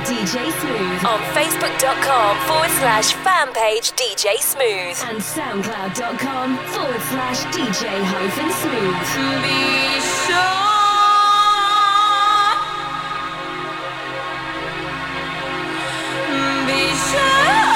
DJ Smooth on facebook.com forward slash fan page DJ Smooth and soundcloud.com forward slash DJ hyphen smooth. To be sure. Be sure.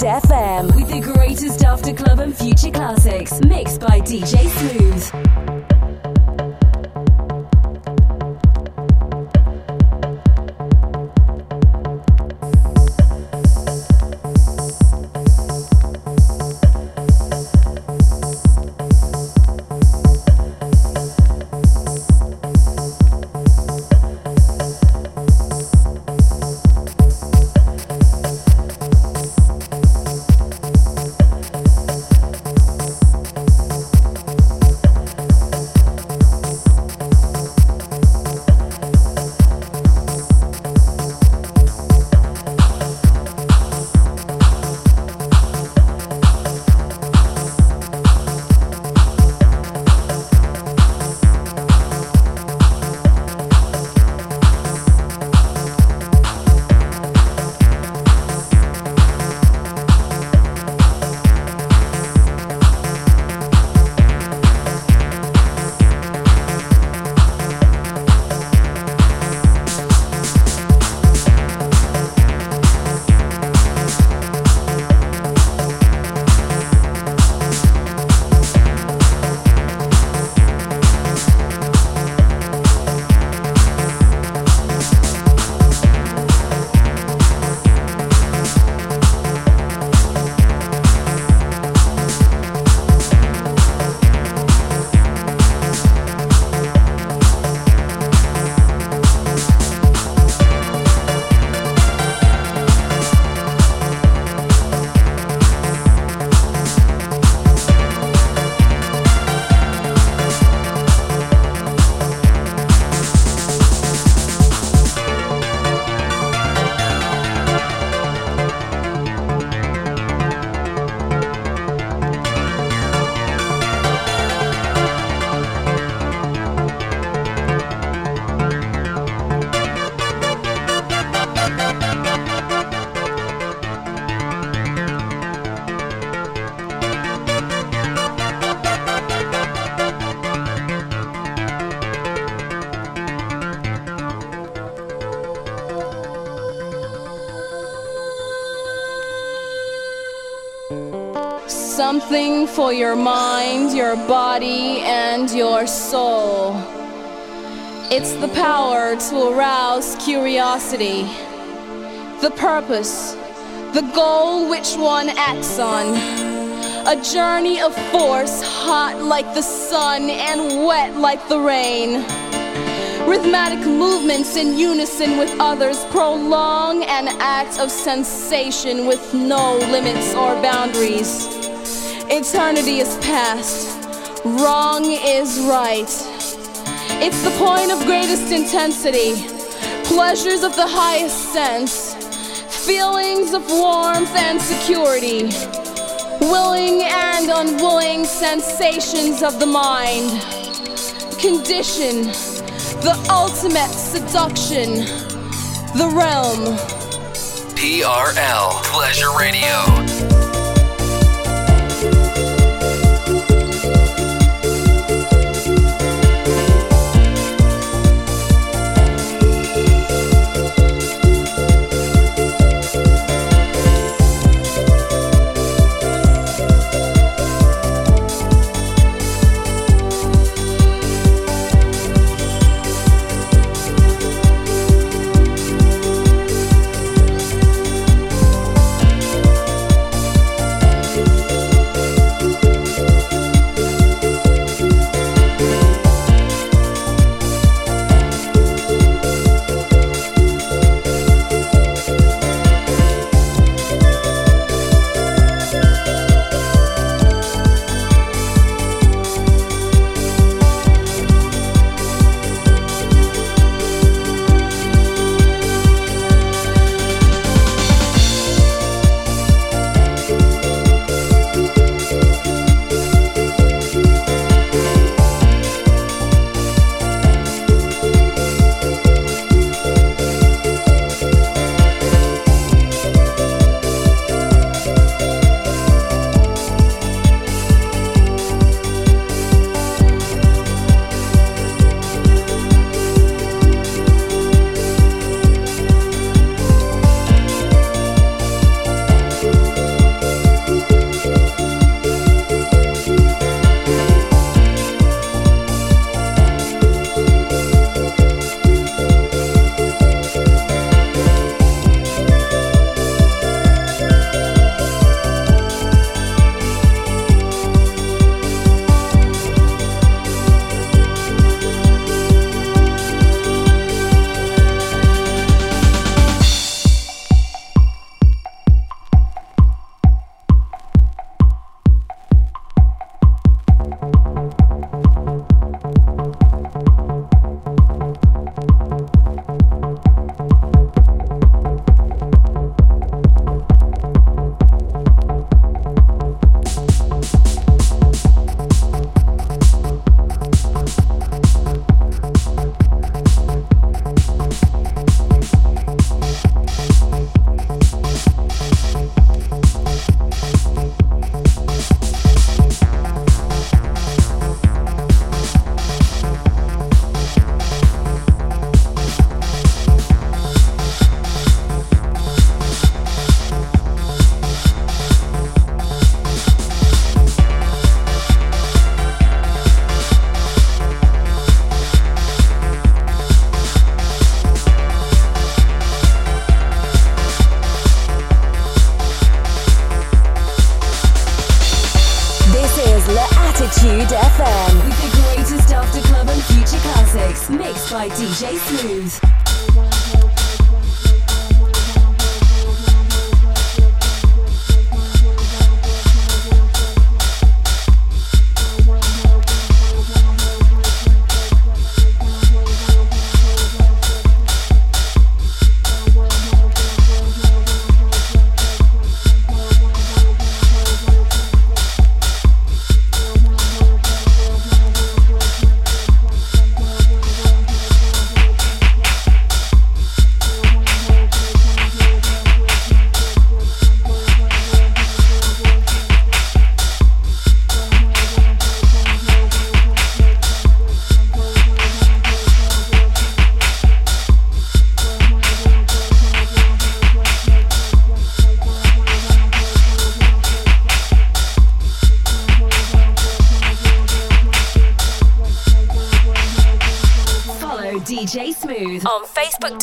FM for your mind, your body, and your soul. It's the power to arouse curiosity, the purpose, the goal which one acts on. A journey of force, hot like the sun and wet like the rain. Rhythmic movements in unison with others prolong an act of sensation with no limits or boundaries. Eternity is past, wrong is right. It's the point of greatest intensity, pleasures of the highest sense, feelings of warmth and security, willing and unwilling sensations of the mind, condition. The ultimate seduction, the realm. TRL Pleasure Radio. mixed by DJ Smooth.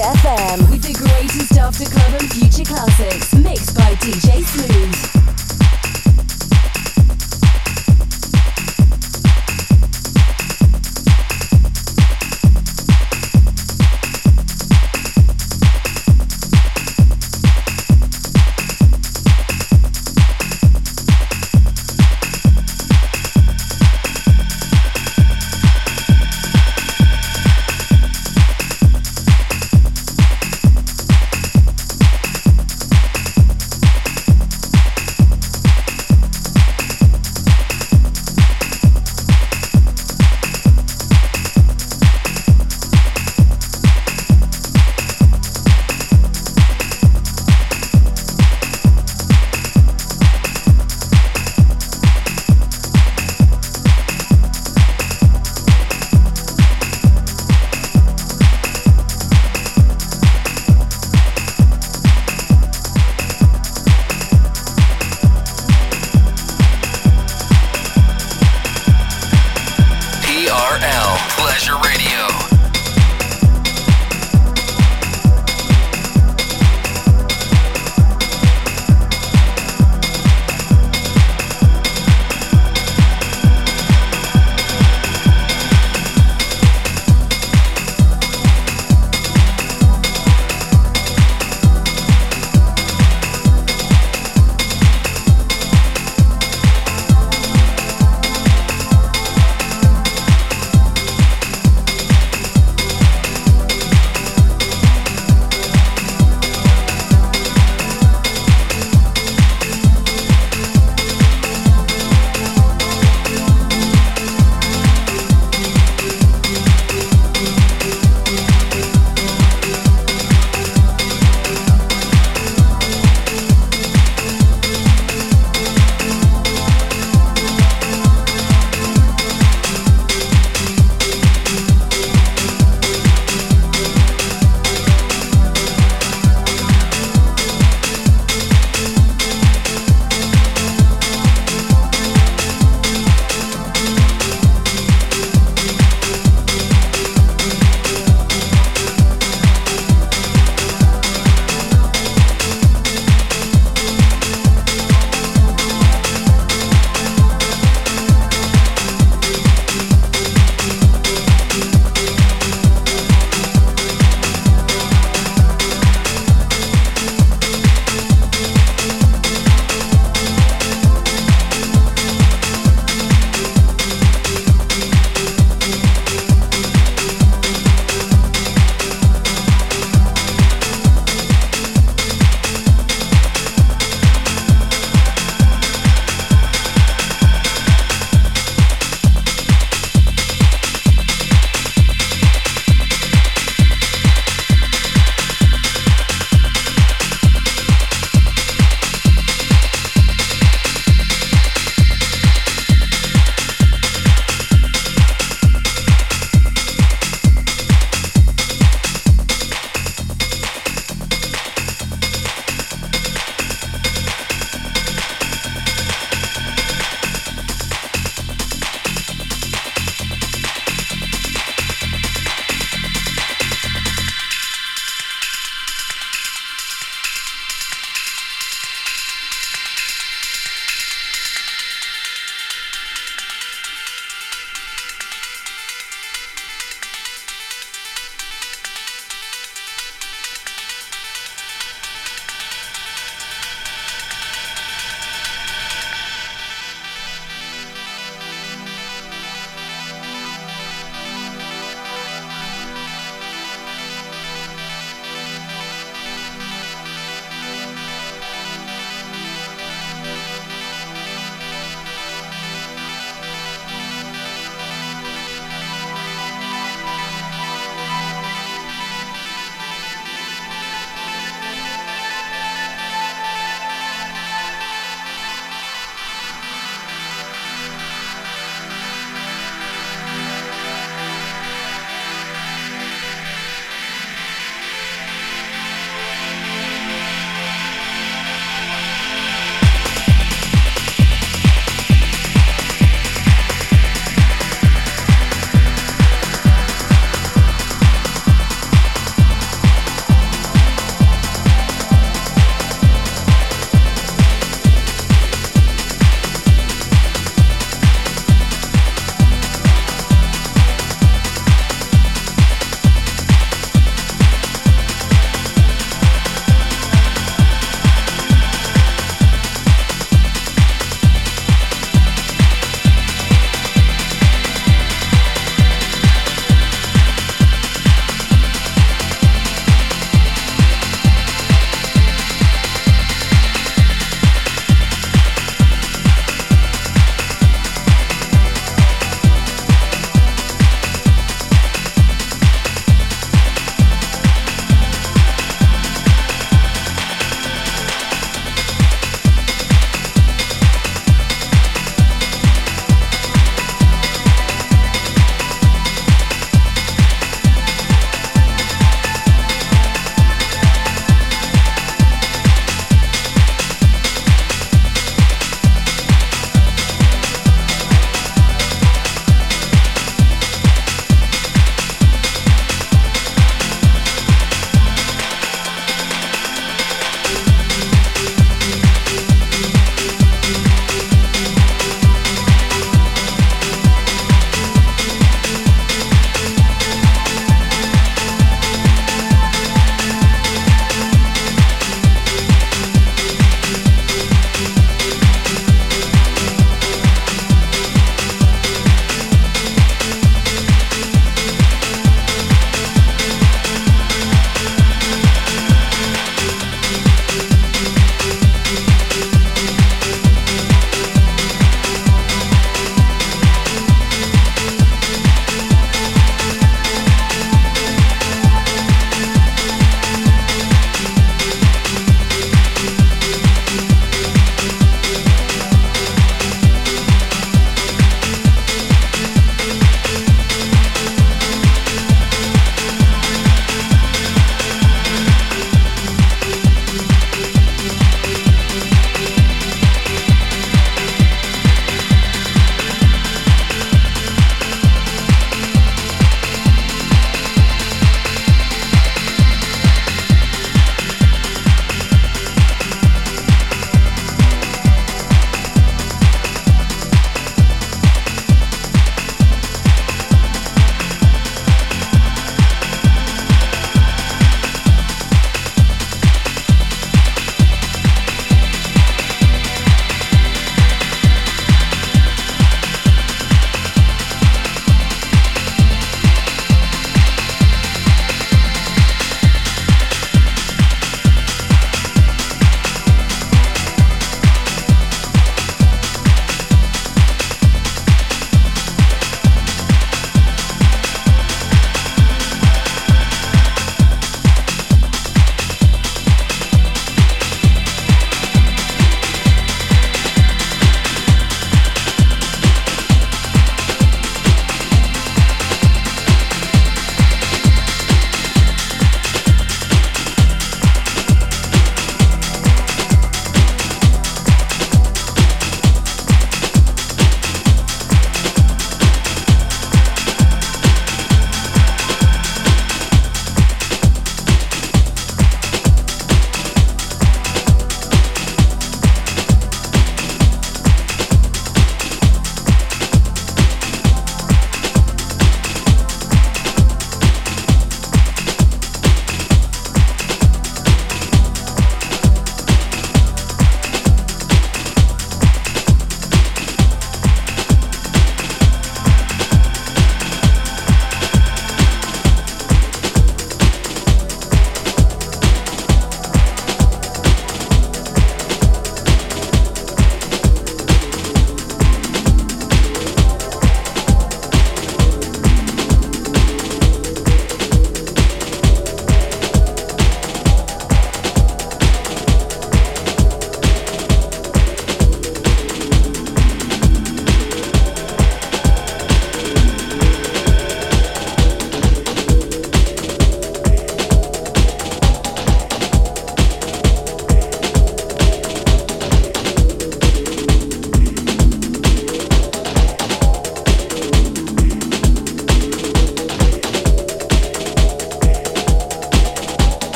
FM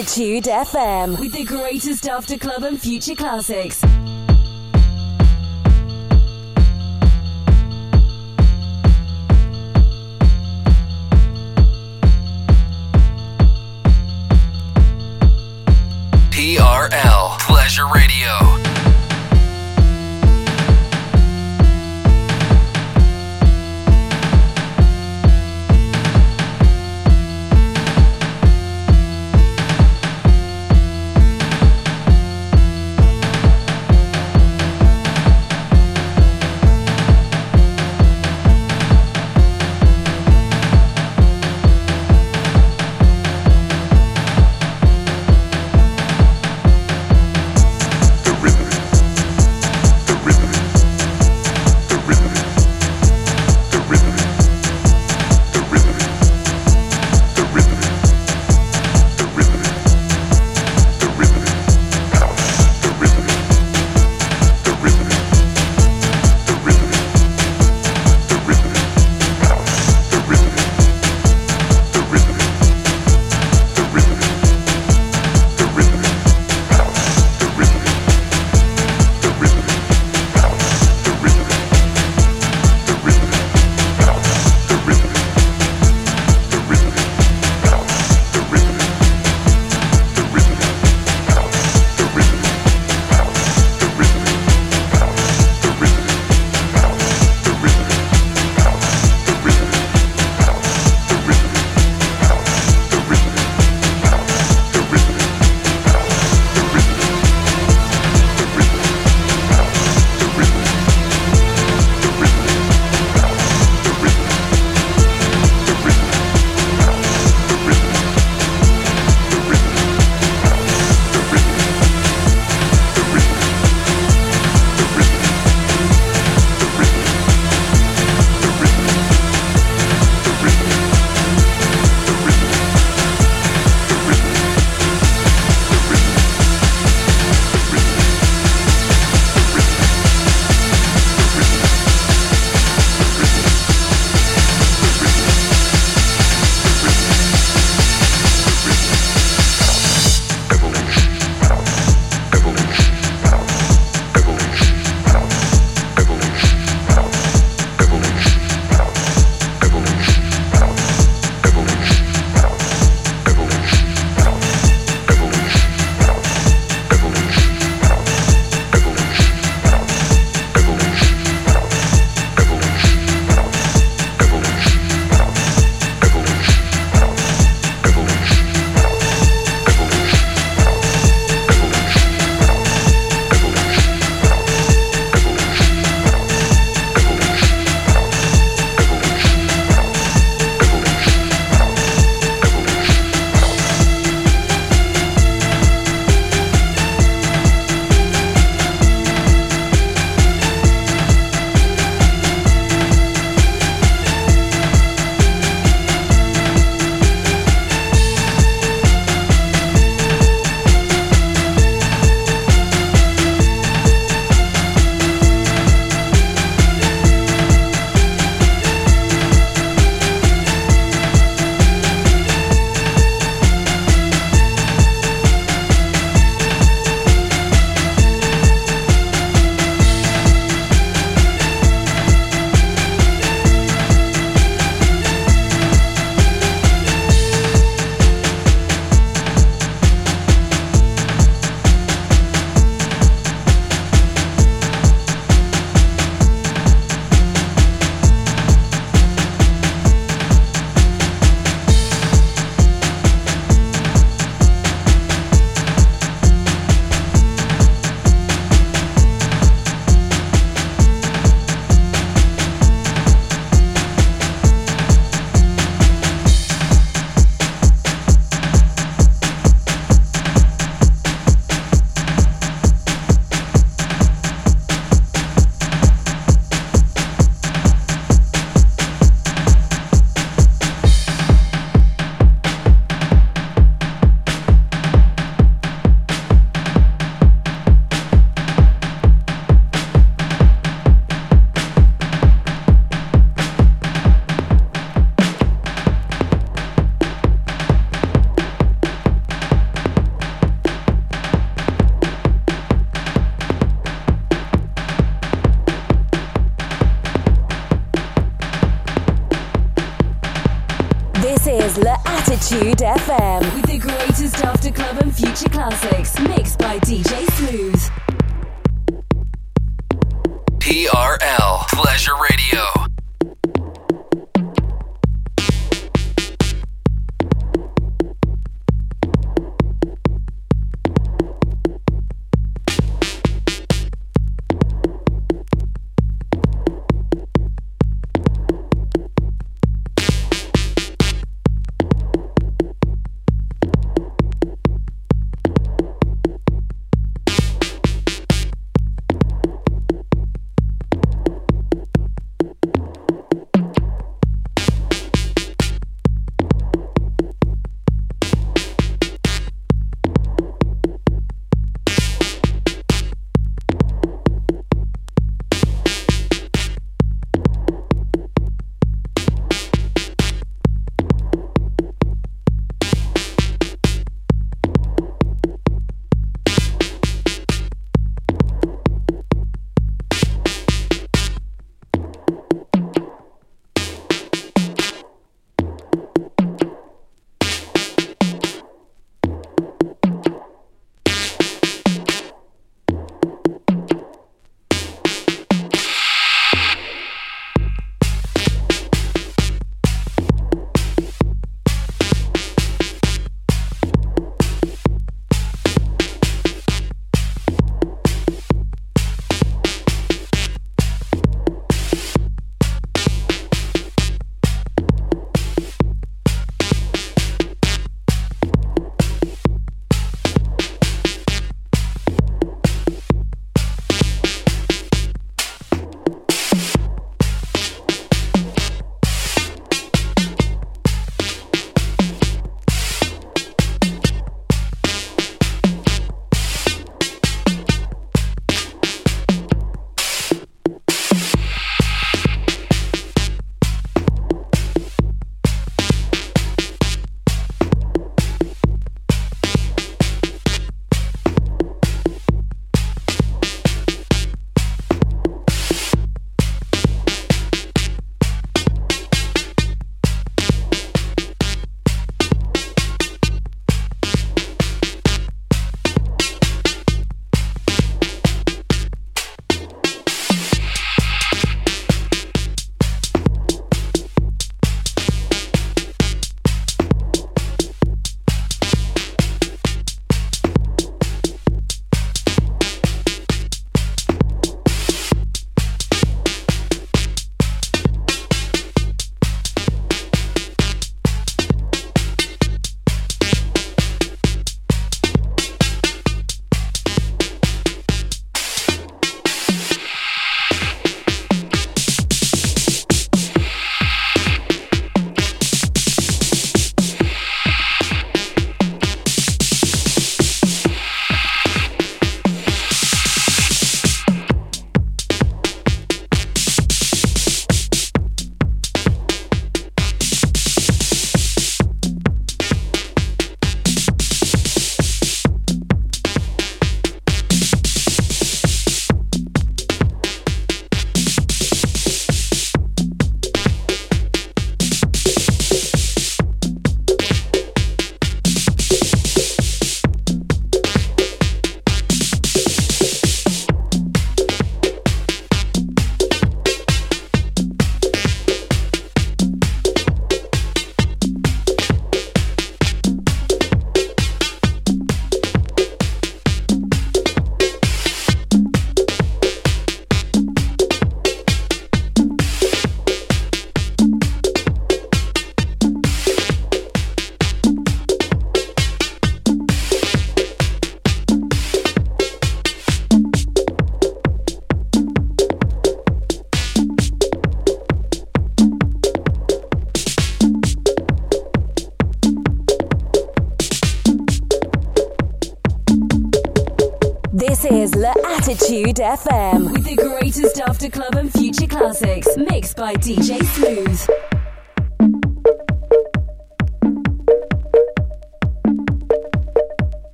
La FM with the greatest after club and future classics.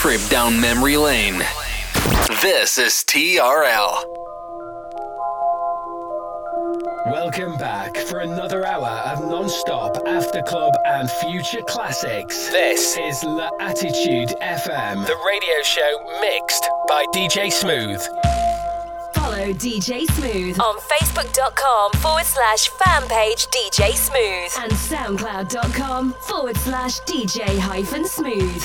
Trip down memory lane. This is TRL. Welcome back for another hour of non-stop after club and future classics. This is La Attitude FM, the radio show mixed by DJ Smooth. Follow DJ Smooth on Facebook.com forward slash fan page DJ Smooth and SoundCloud.com forward slash DJ hyphen Smooth.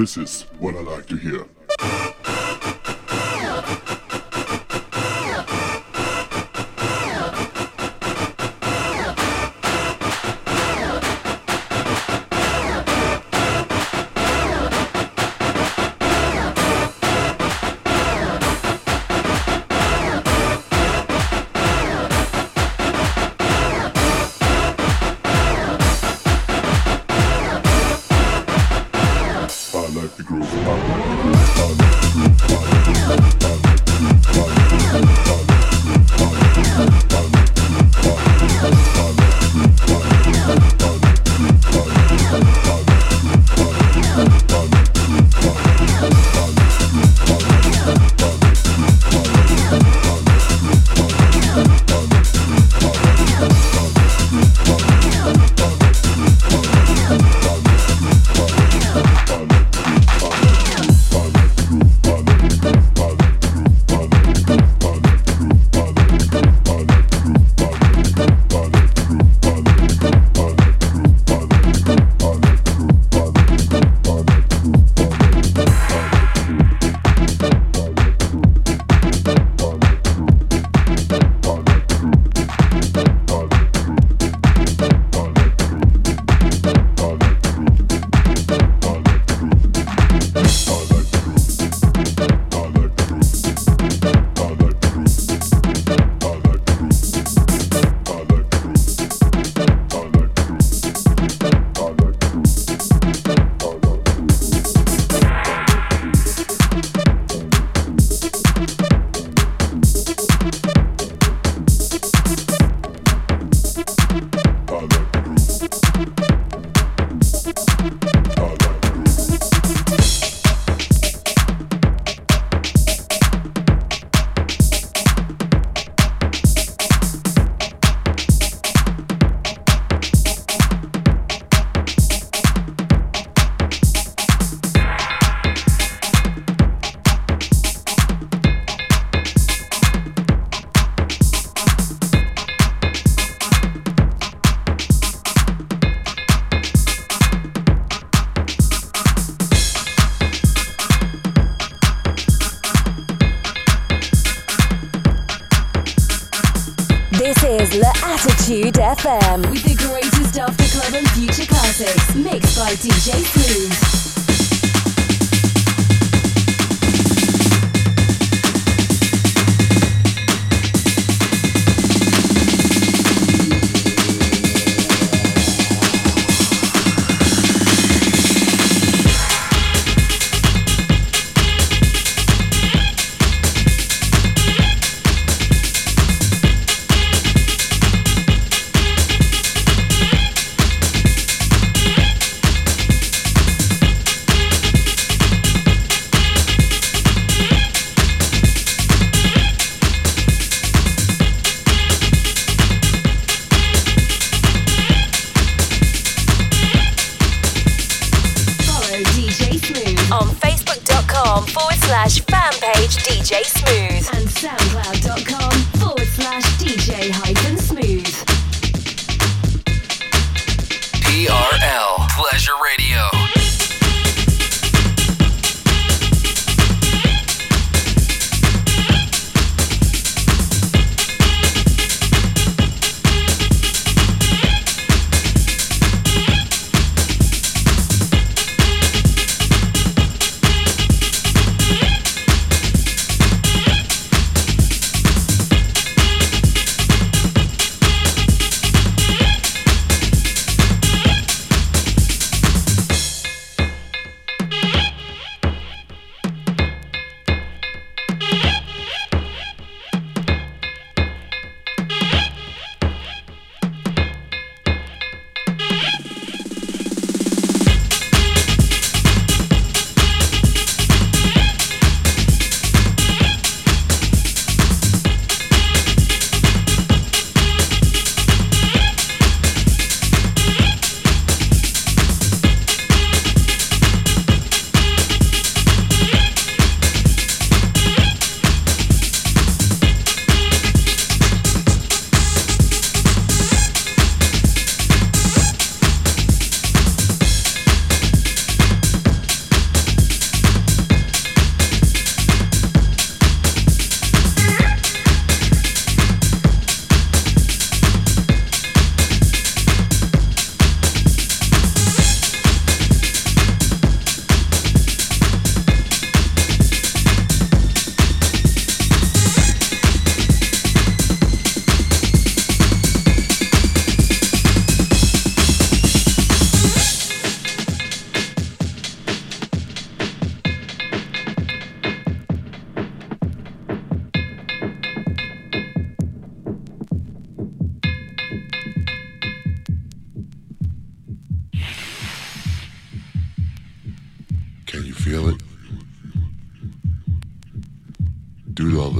This is what I like to hear.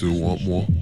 still want more?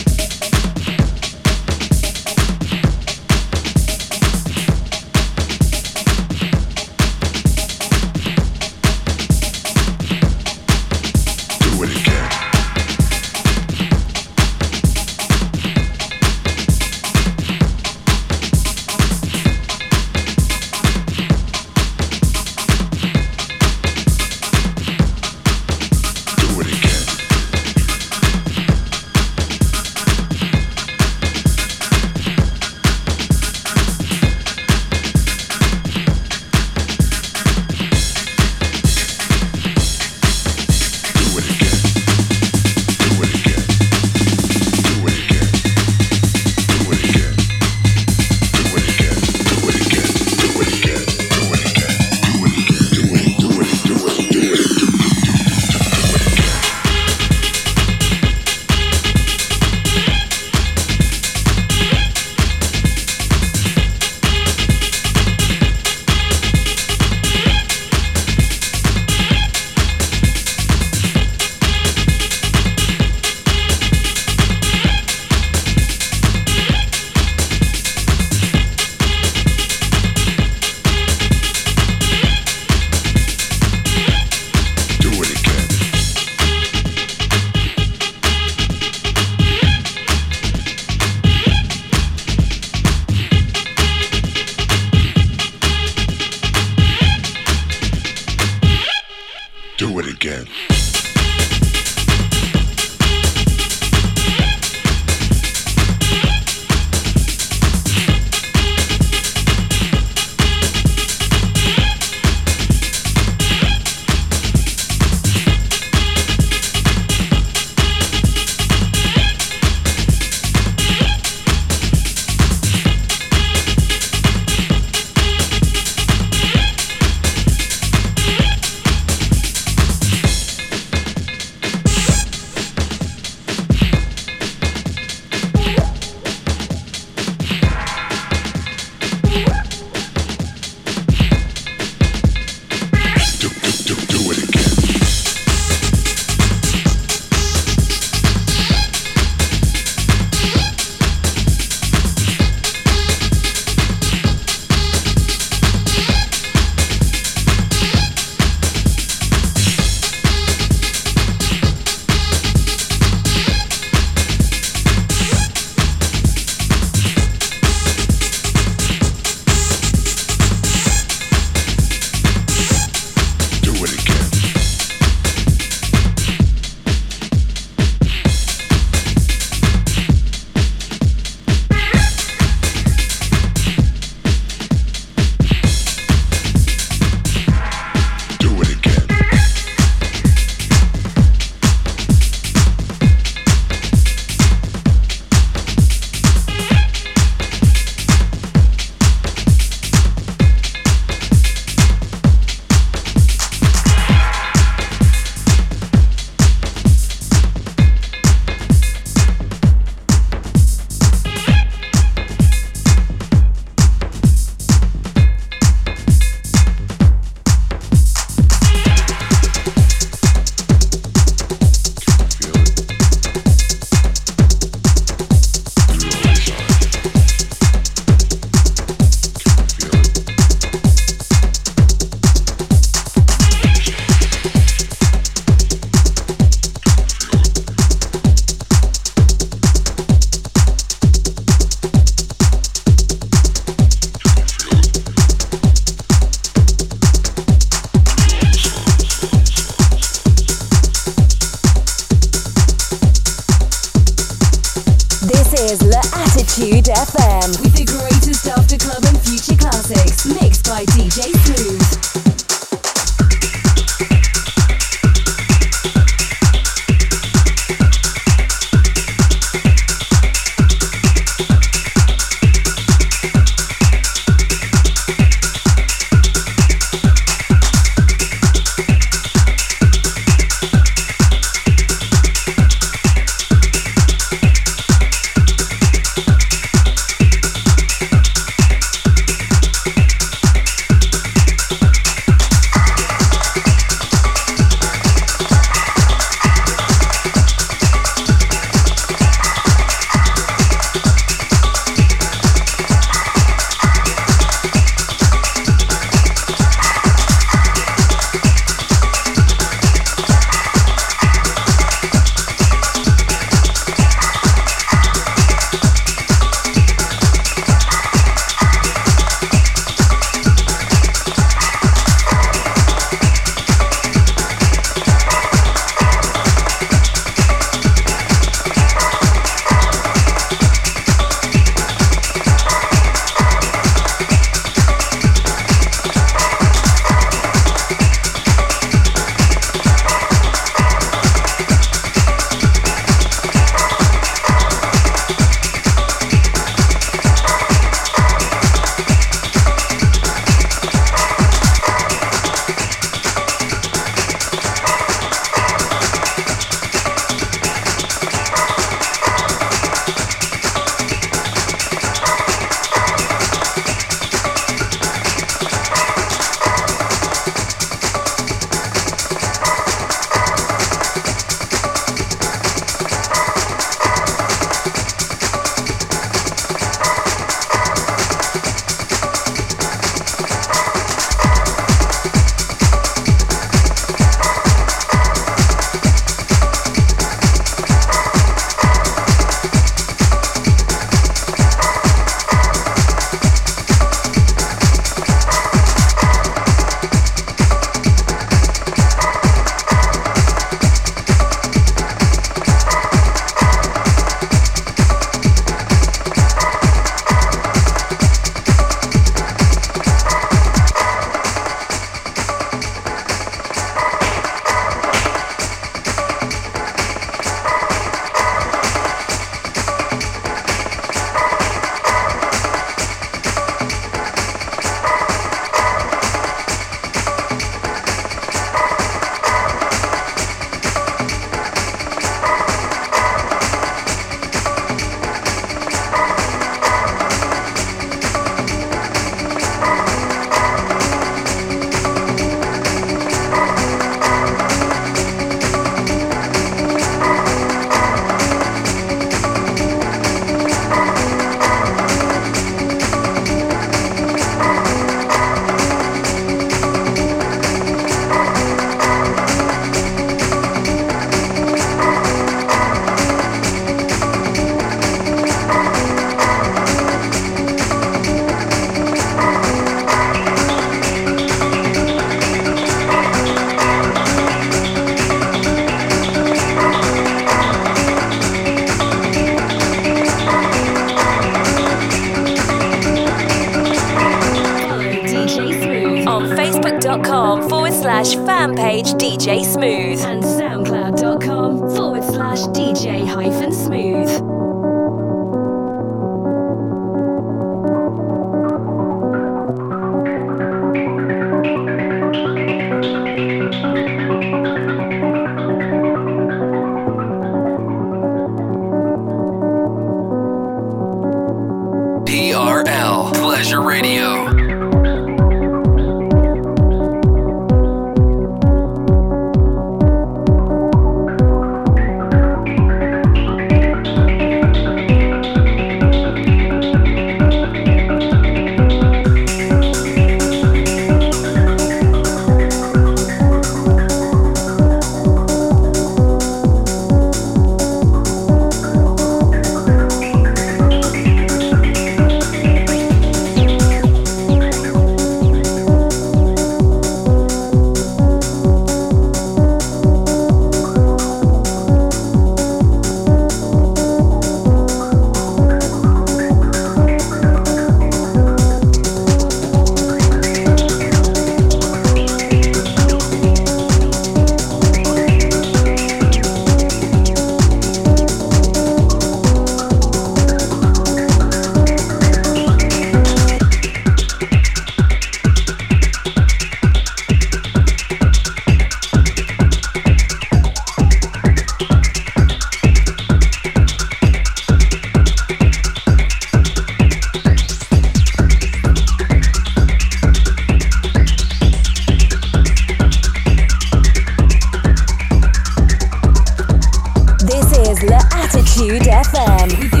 We.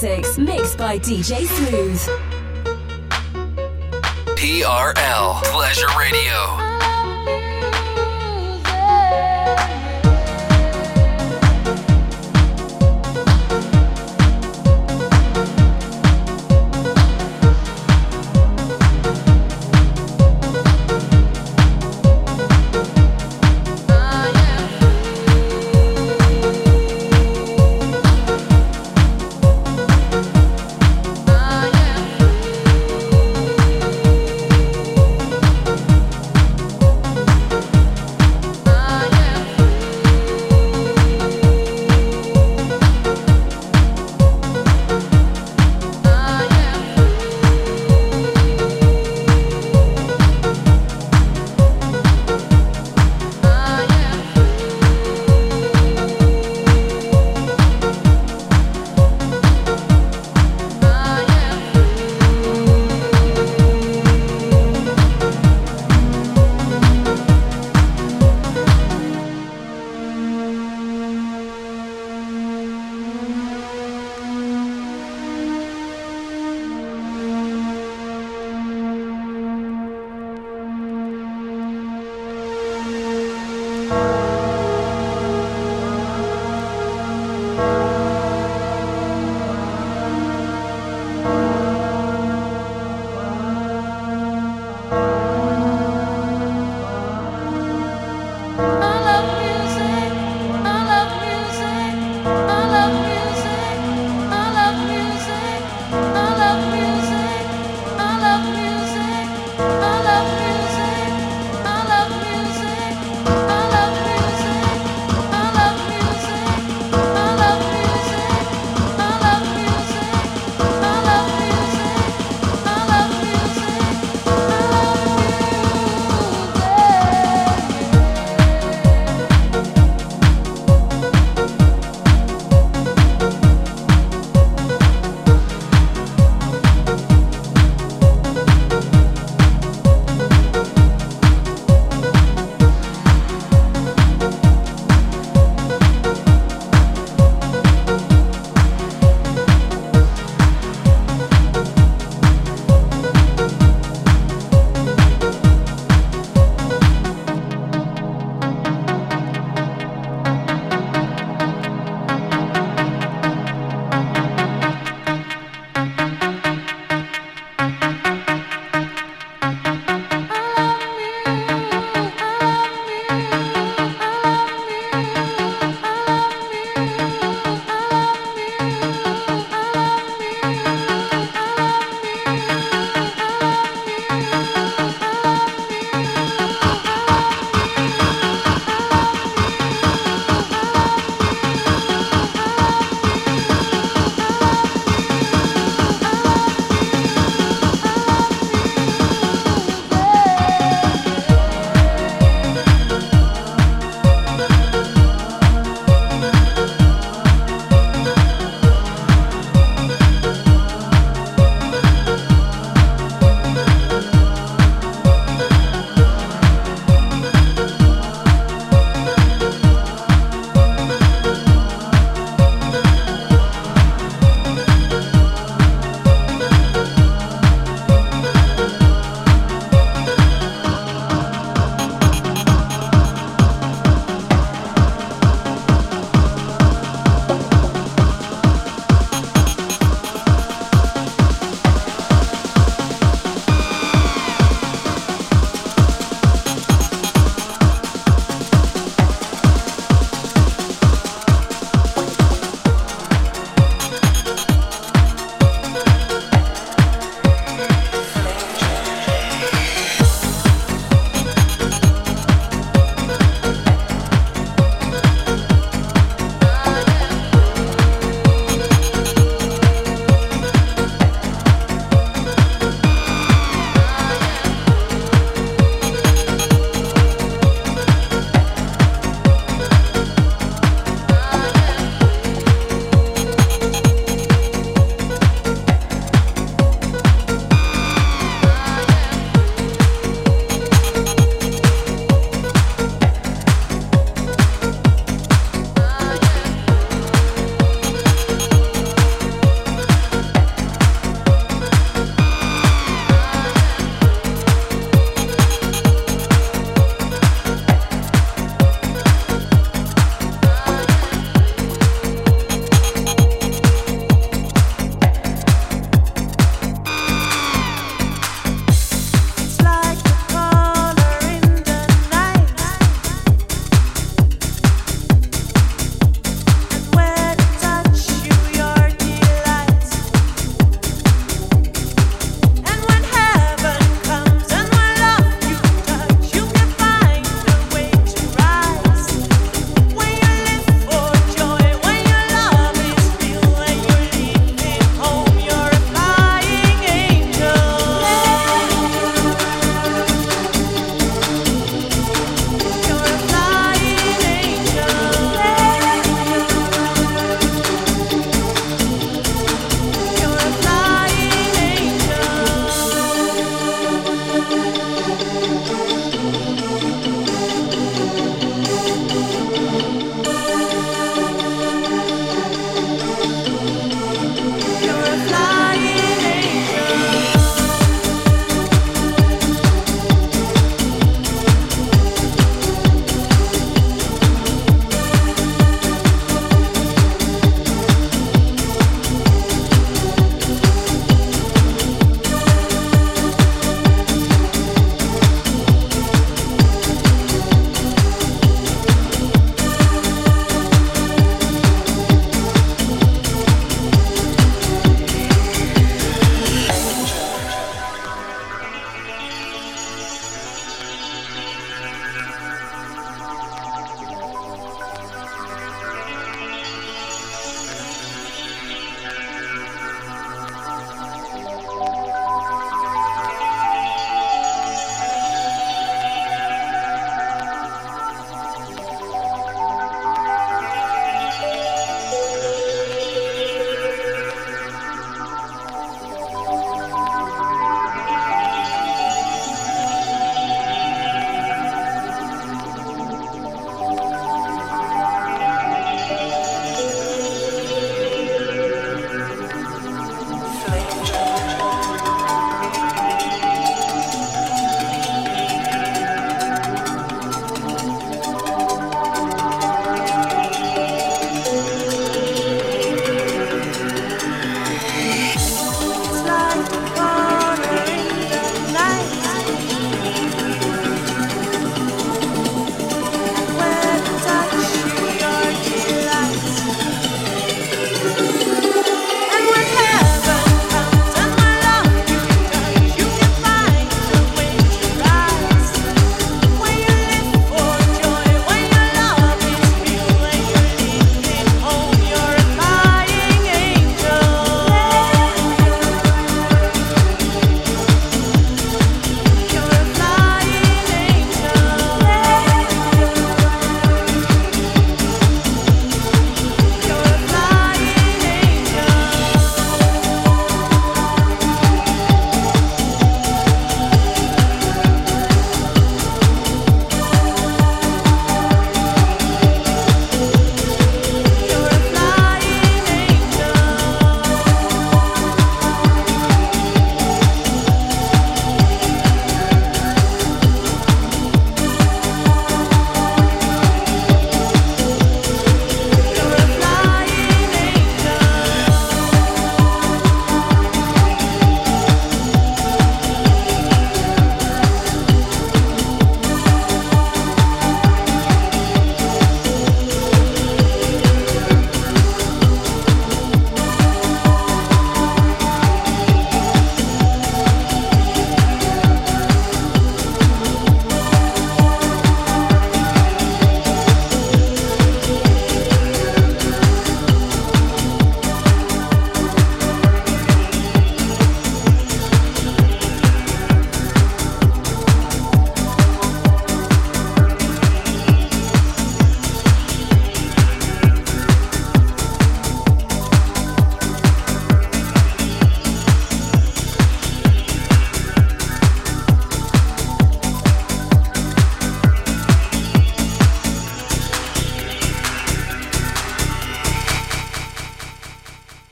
Classics mixed by DJ Smooth. TRL Pleasure Radio.